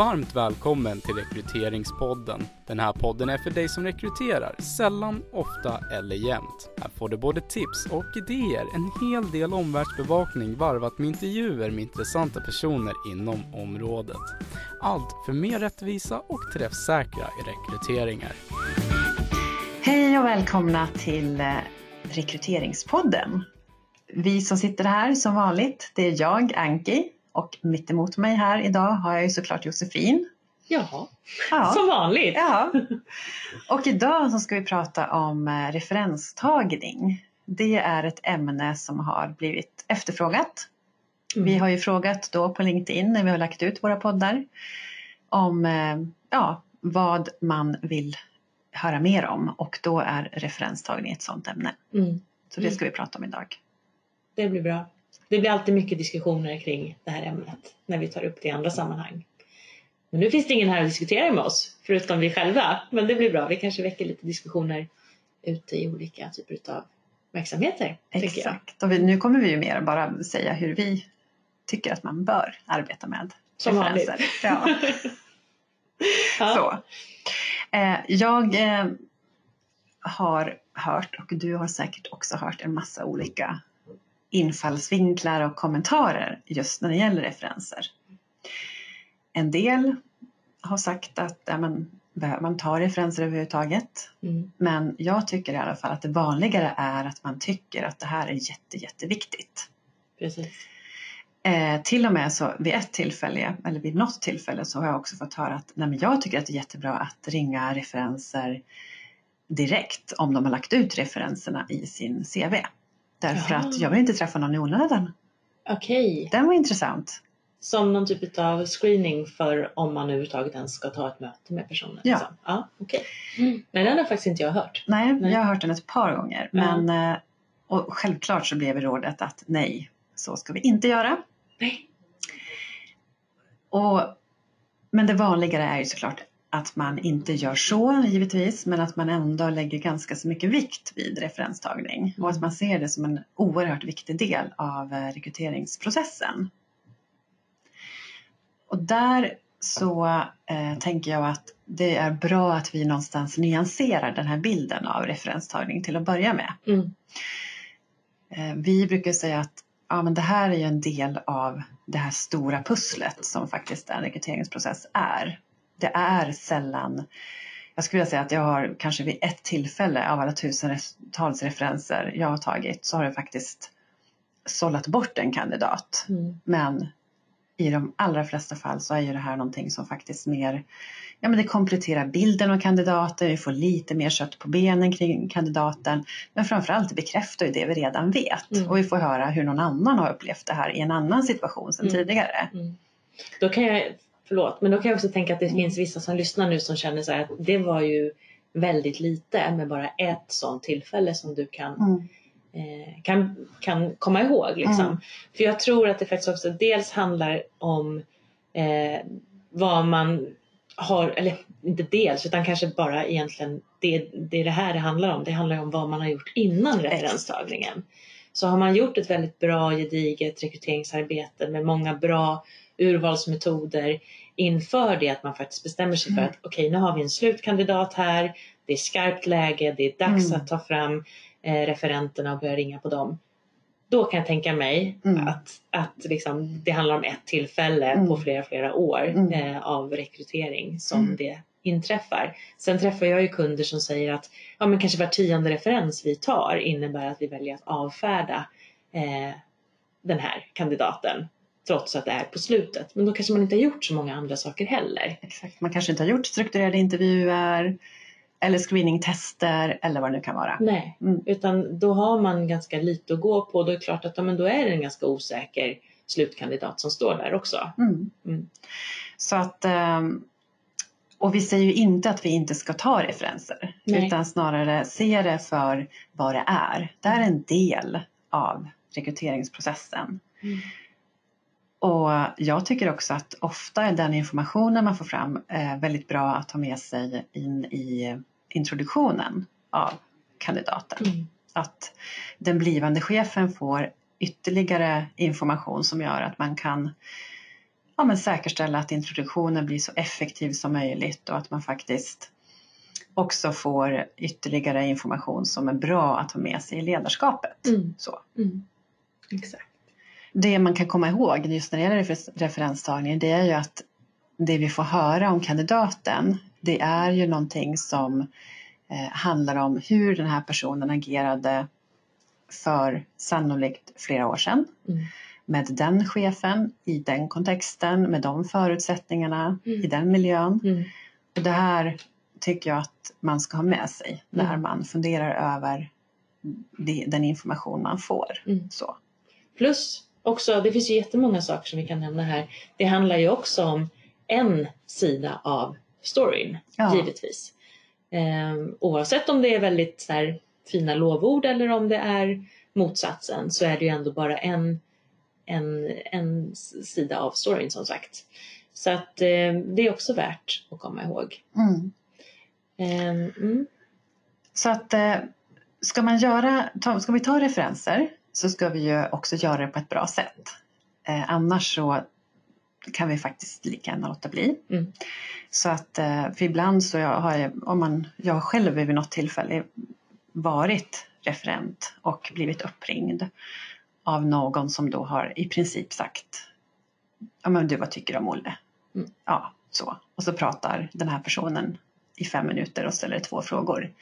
Varmt välkommen till Rekryteringspodden. Den här podden är för dig som rekryterar, sällan, ofta eller jämt. Här får du både tips och idéer, en hel del omvärldsbevakning varvat med intervjuer med intressanta personer inom området. Allt för mer rättvisa och träffsäkra rekryteringar. Hej och välkomna till eh, Rekryteringspodden. Vi som sitter här som vanligt, det är jag, Anki, och mitt emot mig här idag har jag ju såklart Josefin. Jaha, Ja. som vanligt. Ja. Och idag så ska vi prata om eh, referenstagning. Det är ett ämne som har blivit efterfrågat. Mm. Vi har ju frågat då på LinkedIn när vi har lagt ut våra poddar om eh, ja, vad man vill höra mer om och då är referenstagning ett sådant ämne. Mm. Så det ska vi prata om idag. Det blir bra. Det blir alltid mycket diskussioner kring det här ämnet när vi tar upp det i andra sammanhang. Men nu finns det ingen här att diskutera med oss, förutom vi själva. Men det blir bra. Vi kanske väcker lite diskussioner ute i olika typer av verksamheter. Exakt. Och vi, nu kommer vi ju mer bara säga hur vi tycker att man bör arbeta med Som referenser. Ja. Ja. Så. Eh, jag eh, har hört och du har säkert också hört en massa olika infallsvinklar och kommentarer just när det gäller referenser. En del har sagt att ja, men, behöver man ta referenser överhuvudtaget? Mm. Men jag tycker i alla fall att det vanligare är att man tycker att det här är jätte, jätteviktigt. Precis. Eh, till och med så vid ett tillfälle, eller vid något tillfälle så har jag också fått höra att nej, jag tycker att det är jättebra att ringa referenser direkt om de har lagt ut referenserna i sin CV. Därför Ja. att jag vill inte träffa någon i onödan. Okej, Den var intressant. som någon typ av screening för om man överhuvudtaget ens ska ta ett möte med personen. Ja. liksom. ja okej. Nej, den har faktiskt inte jag hört. Nej, Nej. jag har hört den ett par gånger. Men, eh, och självklart så blev rådet att nej, så ska vi inte göra. Nej. Och, men det vanligare är ju såklart att man inte gör så givetvis men att man ändå lägger ganska så mycket vikt vid referenstagning och att man ser det som en oerhört viktig del av eh, rekryteringsprocessen. Och där så eh, tänker jag att det är bra att vi någonstans nyanserar den här bilden av referenstagning till att börja med. Mm. Eh, Vi brukar säga att ja, men det här är ju en del av det här stora pusslet som faktiskt en rekryteringsprocess är. Det är sällan, jag skulle vilja säga att jag har kanske vid ett tillfälle av alla tusentals referenser jag har tagit så har det faktiskt sållat bort en kandidat. Mm. Men i de allra flesta fall så är ju det här någonting som faktiskt mer Ja, men det kompletterar bilden av kandidaten, vi får lite mer kött på benen kring kandidaten. Men framförallt bekräftar ju det vi redan vet. Mm. Och vi får höra hur någon annan har upplevt det här i en annan situation sedan Mm. tidigare. Mm. Då kan jag, förlåt, men då kan jag också tänka att det finns vissa som lyssnar nu som känner så här att det var ju väldigt lite med bara ett sånt tillfälle som du kan, Mm. eh, kan, kan komma ihåg. Liksom. Mm. För jag tror att det faktiskt också dels handlar om eh, vad man har, eller inte dels utan kanske bara egentligen det, det är det här det handlar om. Det handlar om vad man har gjort innan referenstagningen. Så har man gjort ett väldigt bra gediget rekryteringsarbete med många bra urvalsmetoder inför det att man faktiskt bestämmer sig för Mm. att okej nu har vi en slutkandidat här, det är skarpt läge, det är dags Mm. att ta fram eh, referenterna och börja ringa på dem. Då kan jag tänka mig Mm. att, att liksom, det handlar om ett tillfälle Mm. på flera, flera år Mm. eh, av rekrytering som Mm. det inträffar. Sen träffar jag ju kunder som säger att ja, men kanske var tionde referens vi tar innebär att vi väljer att avfärda eh, den här kandidaten trots att det är på slutet. Men då kanske man inte har gjort så många andra saker heller. Exakt. Man kanske inte har gjort strukturerade intervjuer eller screeningtester eller vad det nu kan vara. Nej, Mm. utan då har man ganska lite att gå på. Då är det klart att ja, men då är det en ganska osäker slutkandidat som står där också. Mm. Mm. Så att, ehm, och vi säger ju inte att vi inte ska ta referenser Nej. utan snarare se det för vad det är. Det är en del av rekryteringsprocessen. Och jag tycker också att ofta är den informationen man får fram eh, väldigt bra att ta med sig in i introduktionen av kandidaten. Mm. Att den blivande chefen får ytterligare information som gör att man kan ja, men säkerställa att introduktionen blir så effektiv som möjligt och att man faktiskt också får ytterligare information som är bra att ha med sig i ledarskapet. Mm. Så. Mm. Exakt. Det man kan komma ihåg just när det gäller refer- referenstagning det är ju att det vi får höra om kandidaten det är ju någonting som eh, handlar om hur den här personen agerade för sannolikt flera år sedan Mm. med den chefen, i den kontexten, med de förutsättningarna, Mm. i den miljön. Mm. Och det här tycker jag att man ska ha med sig när Mm. man funderar över den information man får. Mm. Så. Plus också, det finns ju jättemånga saker som vi kan nämna här. Det handlar ju också om en sida av storyn, Ja. givetvis. Ehm, oavsett om det är väldigt så här, fina lovord eller om det är motsatsen så är det ju ändå bara en, en, en sida av storyn som sagt. Så att eh, det är också värt att komma ihåg. Mm. Ehm, mm, Så att eh, ska, man göra, ta, ska vi ta referenser så ska vi ju också göra det på ett bra sätt. Eh, annars så kan vi faktiskt lika gärna låta bli. Mm. Så att eh, för ibland så jag har jag, om man, jag själv vid något tillfälle varit referent och blivit uppringd av någon som då har i princip sagt Ja men du vad tycker du om Olle? Mm. Ja, så. Och så pratar den här personen i fem minuter och ställer två frågor.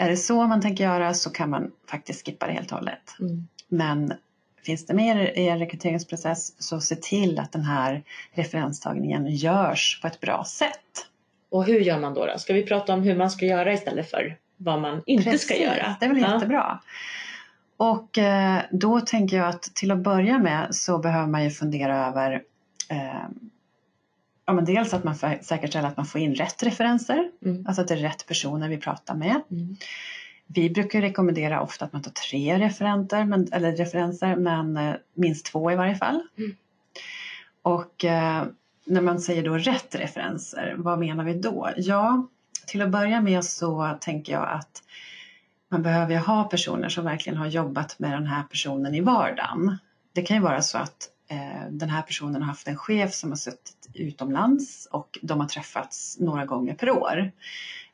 Är det så man tänker göra så kan man faktiskt skippa det helt och hållet. mm, Men finns det mer i en rekryteringsprocess så se till att den här referenstagningen görs på ett bra sätt. Och hur gör man då, då? Ska vi prata om hur man ska göra istället för vad man inte ska Precis, göra? Det är väl Ja. jättebra. Och eh, då tänker jag att till att börja med så behöver man ju fundera över eh, ja, men dels att man får säkerställa att man får in rätt referenser, Mm. alltså att det är rätt personer vi pratar med. Mm. Vi brukar rekommendera ofta att man tar tre referenter, men, eller referenser, men eh, minst två i varje fall. Mm. Och eh, när man säger då rätt referenser, vad menar vi då? Ja, till att börja med så tänker jag att man behöver ju ha personer som verkligen har jobbat med den här personen i vardagen. Det kan ju vara så att Eh, den här personen har haft en chef som har suttit utomlands och de har träffats några gånger per år.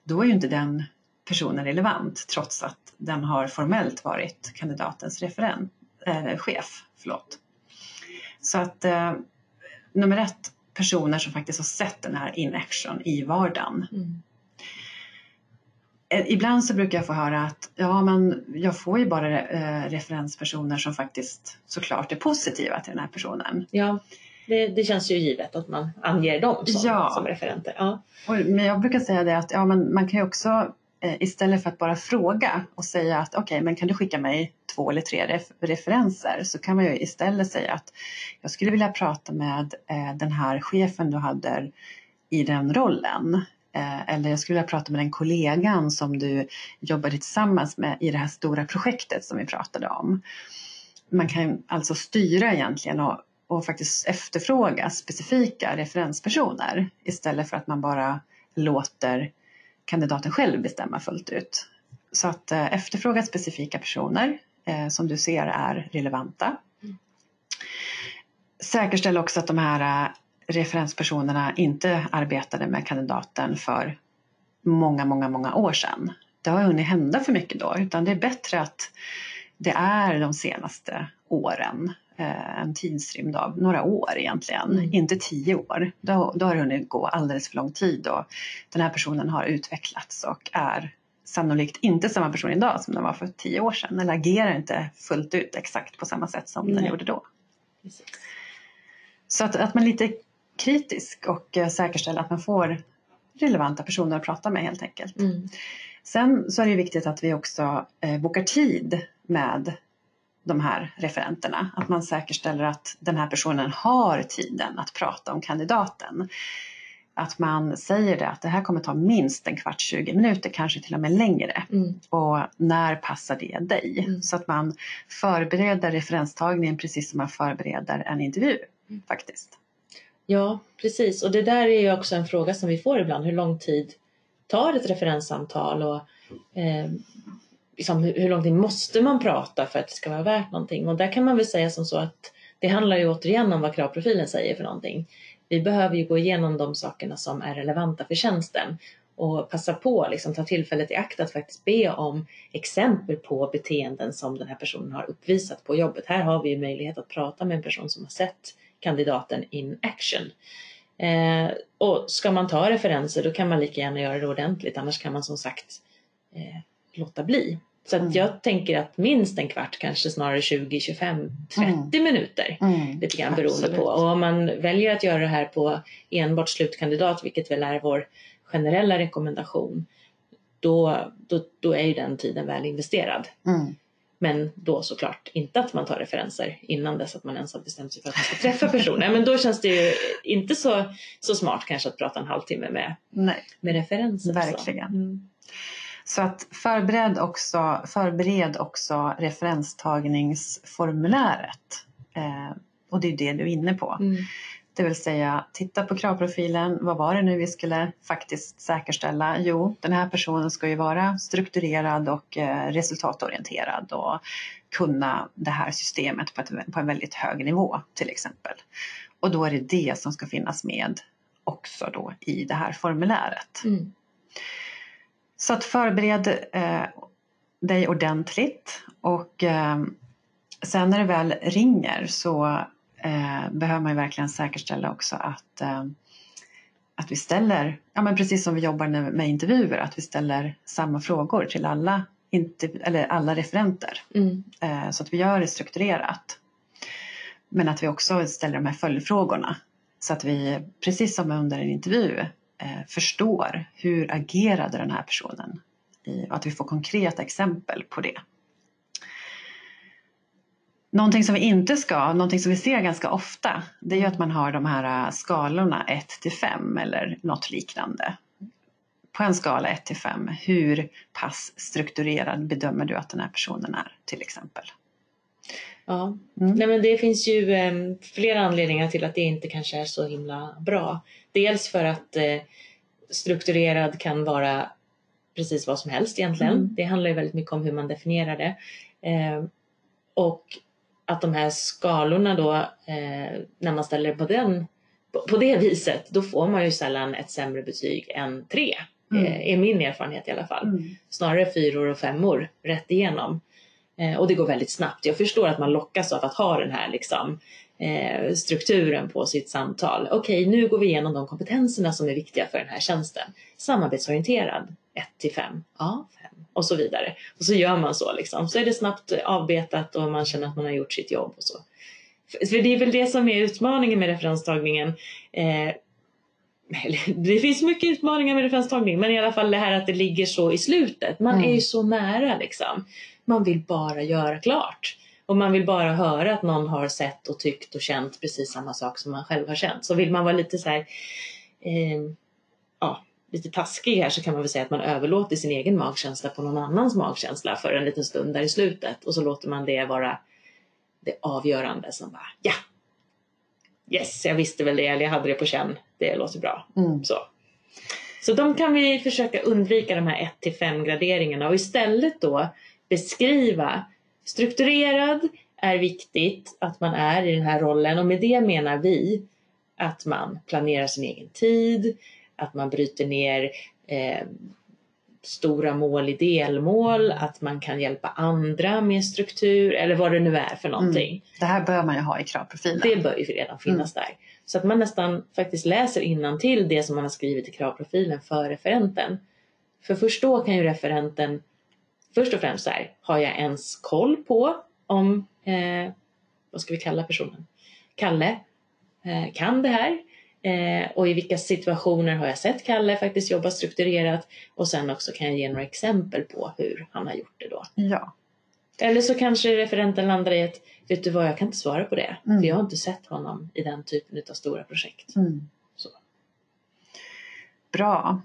Då är ju inte den personen relevant trots att den har formellt varit kandidatens referent, eh, chef. Förlåt. Så att eh, nummer ett, personer som faktiskt har sett den här in action i vardagen. Mm. Eh, Ibland så brukar jag få höra att ja, men jag får ju bara eh, referenspersoner som faktiskt såklart är positiva till den här personen. Ja, det, det känns ju givet att man anger dem som, Ja. som referenter. Ja. Och, men jag brukar säga det att ja, men man kan ju också eh, istället för att bara fråga och säga att okej, men kan du skicka mig två eller tre ref- referenser så kan man ju istället säga att jag skulle vilja prata med eh, den här chefen du hade i den rollen. Eh, eller jag skulle vilja prata med den kollegan som du jobbade tillsammans med i det här stora projektet som vi pratade om. Man kan alltså styra egentligen och, och faktiskt efterfråga specifika referenspersoner istället för att man bara låter kandidaten själv bestämma fullt ut. Så att eh, efterfråga specifika personer eh, som du ser är relevanta. Mm. Säkerställ också att de här eh, referenspersonerna inte arbetade med kandidaten för många, många, många år sedan. Det har hunnit hända för mycket då, utan det är bättre att det är de senaste åren, eh, en tidsrymd av några år egentligen, Mm. inte tio år. Då, då har det hunnit gå alldeles för lång tid och den här personen har utvecklats och är sannolikt inte samma person idag som den var för tio år sedan eller agerar inte fullt ut exakt på samma sätt som den Nej. gjorde då. Precis. Så att, att man lite kritisk och eh, säkerställer att man får relevanta personer att prata med helt enkelt. Mm. Sen så är det viktigt att vi också eh, bokar tid med de här referenterna. Att man säkerställer att den här personen har tiden att prata om kandidaten. Att man säger det att det här kommer ta minst en kvart, 20 minuter, kanske till och med längre. Mm. Och när passar det dig? Mm. Så att man förbereder referenstagningen precis som man förbereder en intervju Mm. faktiskt. Ja, precis. Och det där är ju också en fråga som vi får ibland. Hur lång tid tar ett referenssamtal? Och, eh, liksom, hur, lång tid måste man prata för att det ska vara värt någonting? Och där kan man väl säga som så att det handlar ju återigen om vad kravprofilen säger för någonting. Vi behöver ju gå igenom de sakerna som är relevanta för tjänsten och passa på, liksom, ta tillfället i akt att faktiskt be om exempel på beteenden som den här personen har uppvisat på jobbet. Här har vi ju möjlighet att prata med en person som har sett kandidaten in action. Eh, och ska man ta referenser då kan man lika gärna göra det ordentligt annars kan man som sagt eh, låta bli. Så mm. jag tänker att minst en kvart, kanske snarare 20, 25, 30 mm. minuter. Mm. Lite grann beroende Absolut. på. Och om man väljer att göra det här på enbart slutkandidat, vilket väl är vår generella rekommendation, då, då, då är ju den tiden väl investerad. Mm. Men då såklart inte att man tar referenser innan dess att man ens har bestämt sig för att man ska träffa personen. Men då känns det ju inte så, så smart kanske att prata en halvtimme med, Nej. med referenser. Verkligen. Så. Mm. så att förbered också, förbered också referenstagningsformuläret. Eh, och det är det du är inne på. Mm. Det vill säga titta på kravprofilen. Vad var det nu vi skulle faktiskt säkerställa? Jo, den här personen ska ju vara strukturerad och eh, resultatorienterad och kunna det här systemet på, ett, på en väldigt hög nivå till exempel. Och då är det det som ska finnas med också då i det här formuläret. Mm. Så att förbered eh, dig ordentligt och eh, sen när det väl ringer så eh, behöver man ju verkligen säkerställa också att, eh, att vi ställer, ja men precis som vi jobbar med intervjuer, att vi ställer samma frågor till alla, eller alla referenter. Mm. Eh, så att vi gör det strukturerat. Men att vi också ställer de här följdfrågorna så att vi, precis som under en intervju, eh, förstår hur agerade den här personen? och att vi får konkreta exempel på det. Någonting som vi inte ska, någonting som vi ser ganska ofta, det är ju att man har de här äh, skalorna 1 till 5 eller något liknande. På en skala 1 till 5, hur pass strukturerad bedömer du att den här personen är till exempel? Ja, mm. Nej, men det finns ju eh, flera anledningar till att det inte kanske är så himla bra. Dels för att eh, strukturerad kan vara precis vad som helst egentligen. Mm. Det handlar ju väldigt mycket om hur man definierar det. Eh, och att de här skalorna då, eh, när man ställer på, den, på, på, det viset, då får man ju sällan ett sämre betyg än tre. Mm. Eh, är min erfarenhet i alla fall. Mm. Snarare fyror och femmor rätt igenom. Eh, och det går väldigt snabbt. Jag förstår att man lockas av att ha den här liksom, eh, strukturen på sitt samtal. Okej, okay, nu går vi igenom de kompetenserna som är viktiga för den här tjänsten. Samarbetsorienterad, 1 till 5. Ja, och så vidare. Och så gör man så liksom. Så är det snabbt avbetat och man känner att man har gjort sitt jobb och så. För det är väl det som är utmaningen med referenstagningen. Eh, det finns mycket utmaningar med referenstagning men i alla fall det här att det ligger så i slutet. Man mm. är ju så nära liksom. Man vill bara göra klart. Och man vill bara höra att någon har sett och tyckt och känt precis samma sak som man själv har känt. Så vill man vara lite så här, eh, ja, lite taskig här så kan man väl säga att man överlåter sin egen magkänsla på någon annans magkänsla för en liten stund där i slutet och så låter man det vara det avgörande som bara ja, yes, jag visste väl det eller jag hade det på känn, det låter bra. Mm. Så. så de kan vi försöka undvika de här 1 till 5 graderingarna och istället då beskriva strukturerad är viktigt att man är i den här rollen och med det menar vi att man planerar sin egen tid, att man bryter ner eh, stora mål i delmål, att man kan hjälpa andra med struktur eller vad det nu är för någonting. Mm. Det här bör man ju ha i kravprofilen. Det bör ju redan finnas mm. där. Så att man nästan faktiskt läser till det som man har skrivit i kravprofilen för referenten. För först då kan ju referenten först och främst så här, har jag ens koll på om, eh, vad ska vi kalla personen? Kalle eh, kan det här? Eh, och i vilka situationer har jag sett Kalle faktiskt jobba strukturerat och sen också kan jag ge några exempel på hur han har gjort det då. Ja. Eller så kanske referenten landar i att vet du vad, jag kan inte svara på det mm. för jag har inte sett honom i den typen av stora projekt. Mm. Så. Bra.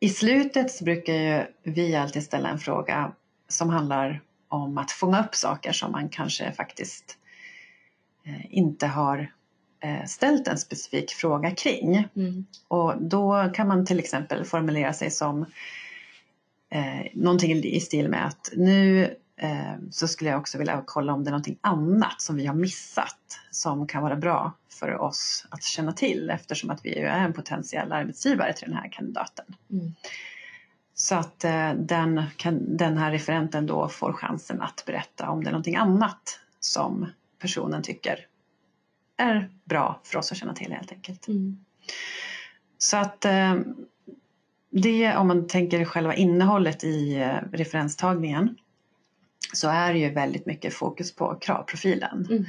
I slutet så brukar ju vi alltid ställa en fråga som handlar om att fånga upp saker som man kanske faktiskt eh, inte har Eh, ställt en specifik fråga kring. Mm. Och då kan man till exempel formulera sig som eh, någonting i stil med att nu så skulle jag också vilja kolla om det är någonting annat som vi har missat som kan vara bra för oss att känna till eftersom att vi är en potentiell arbetsgivare till den här kandidaten. Mm. Så att eh, den, den här referenten då får chansen att berätta om det är någonting annat som personen tycker är bra för oss att känna till helt enkelt. Mm. Så att eh, det om man tänker själva innehållet i eh, referenstagningen så är det ju väldigt mycket fokus på kravprofilen. Mm.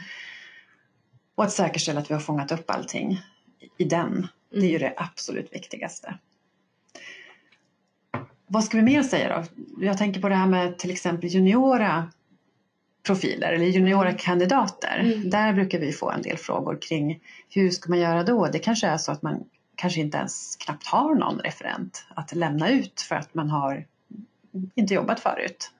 Och att säkerställa att vi har fångat upp allting i den. Det är ju Mm. det absolut viktigaste. Vad ska vi mer säga då? Jag tänker på det här med till exempel juniora profiler eller juniora kandidater. Mm. Där brukar vi få en del frågor kring hur ska man göra då? Det kanske är så att man kanske inte ens knappt har någon referent att lämna ut för att man har inte jobbat förut.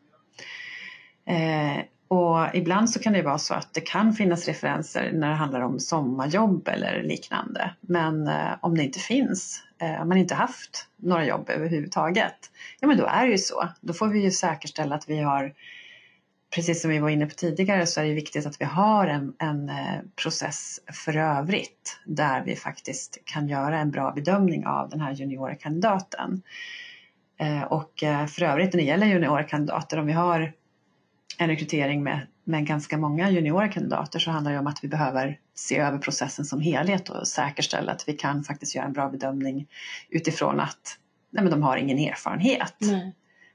Eh, och ibland så kan det vara så att det kan finnas referenser när det handlar om sommarjobb eller liknande. Men eh, om det inte finns, eh, om man inte haft några jobb överhuvudtaget, ja men då är det ju så. Då får vi ju säkerställa att vi har, precis som vi var inne på tidigare, så är det viktigt att vi har en, en eh, process för övrigt där vi faktiskt kan göra en bra bedömning av den här juniora kandidaten. Eh, och eh, för övrigt när det gäller juniora kandidater, om vi har en rekrytering med, med ganska många juniora kandidater så handlar det om att vi behöver se över processen som helhet och säkerställa att vi kan faktiskt göra en bra bedömning utifrån att nej men de har ingen erfarenhet. Nej.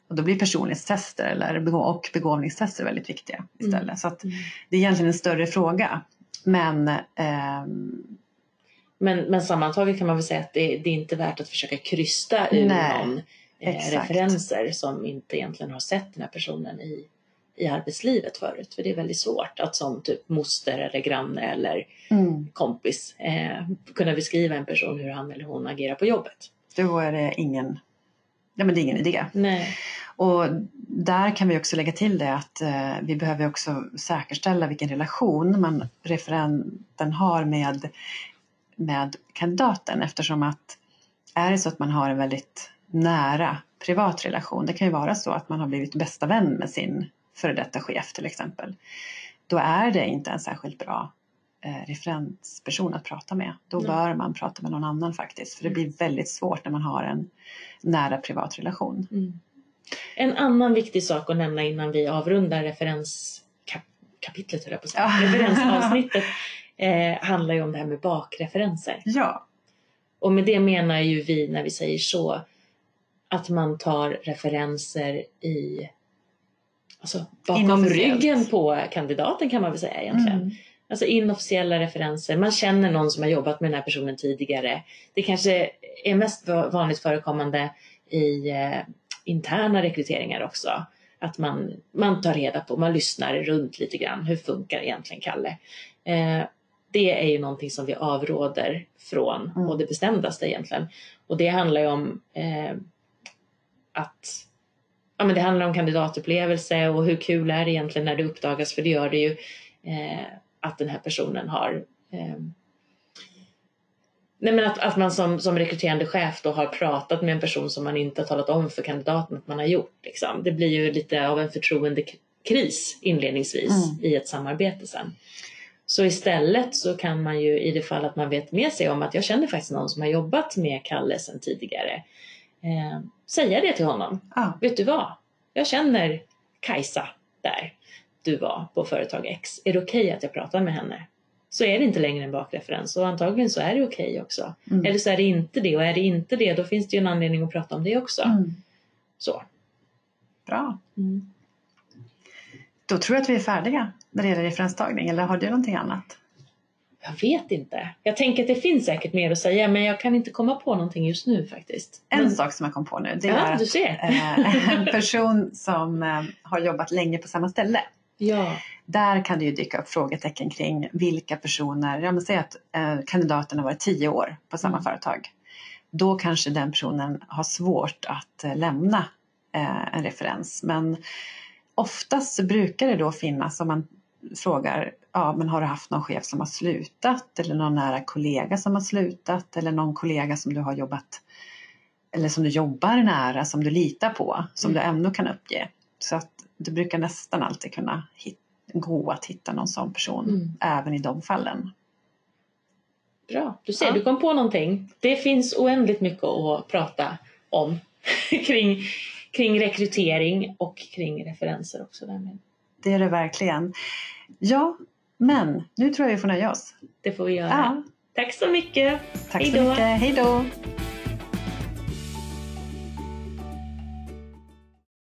Och då blir personlighetstester eller begå- och begåvningstester väldigt viktiga istället. Mm. Så att Mm. det är egentligen en större fråga. Men ehm, Men, men sammantaget kan man väl säga att det, det är inte värt att försöka krysta ur Nej, någon eh, referenser som inte egentligen har sett den här personen i, i arbetslivet förut. För det är väldigt svårt att som typ moster eller granne eller mm, kompis eh, kunna beskriva en person hur han eller hon agerar på jobbet. då är det ingen, ja, men det är ingen idé. Nej. Och där kan vi också lägga till det att eh, vi behöver också säkerställa vilken relation man, referenten har med, med kandidaten eftersom att är det så att man har en väldigt nära privat relation, det kan ju vara så att man har blivit bästa vän med sin före detta chef till exempel, då är det inte en särskilt bra eh, referensperson att prata med. Då Nej. bör man prata med någon annan faktiskt, för det blir väldigt svårt när man har en nära privat relation. Mm. En annan viktig sak att nämna innan vi avrundar referenskapitlet, höll jag på att säga. Ja. referensavsnittet, eh, handlar ju om det här med bakreferenser. Ja, Och med det menar ju vi när vi säger så att man tar referenser i alltså Inofficiellt. ryggen på kandidaten kan man väl säga egentligen. Mm. Alltså inofficiella referenser. Man känner någon som har jobbat med den här personen tidigare. Det kanske är mest va- vanligt förekommande i eh, interna rekryteringar också. Att man, man tar reda på, man lyssnar runt lite grann. Hur funkar egentligen Kalle? Eh, det är ju någonting som vi avråder från Mm. och det bestämdaste egentligen. Och det handlar ju om eh, att ja, men det handlar om kandidatupplevelse och hur kul är det egentligen när det uppdagas, för det gör det ju, eh, att den här personen har eh, Nej men att, att man som, som rekryterande chef då har pratat med en person som man inte har talat om för kandidaten att man har gjort. Liksom. Det blir ju lite av en förtroendekris inledningsvis Mm. i ett samarbete sen. Så istället så kan man ju i det fall att man vet med sig om att jag känner faktiskt någon som har jobbat med Kalle sedan tidigare. Eh, säga det till honom. ja. Vet du vad? Jag känner Kajsa där du var på företag X. Är det okej att jag pratar med henne? Så är det inte längre en bakreferens och antagligen så är det okej också. Mm. Eller så är det inte det och är det inte det då finns det ju en anledning att prata om det också. Mm. Så. Bra. Mm. Då tror jag att vi är färdiga när det gäller referenstagning. Eller har du någonting annat? Jag vet inte. Jag tänker att det finns säkert mer att säga men jag kan inte komma på någonting just nu faktiskt. En men, sak som jag kom på nu. Det ja, är du att ser. eh, en person som eh, har jobbat länge på samma ställe. Ja. Där kan det ju dyka upp frågetecken kring vilka personer, ja men säg att eh, kandidaten har varit tio år på samma Mm. företag. Då kanske den personen har svårt att eh, lämna eh, en referens. Men oftast brukar det då finnas, om man frågar, ja men har du haft någon chef som har slutat eller någon nära kollega som har slutat eller någon kollega som du har jobbat eller som du jobbar nära, som du litar på, som Mm. du ändå kan uppge. Så att det brukar nästan alltid kunna hit, gå att hitta någon sån person Mm. även i de fallen. Bra, du ser, Ja. du kom på någonting. Det finns oändligt mycket att prata om kring, kring rekrytering och kring referenser också. Därmed. Det är det verkligen. Ja, men nu tror jag vi får nöja oss. Det får vi göra. Ja, Tack så mycket! tack Hej så mycket. Hej då!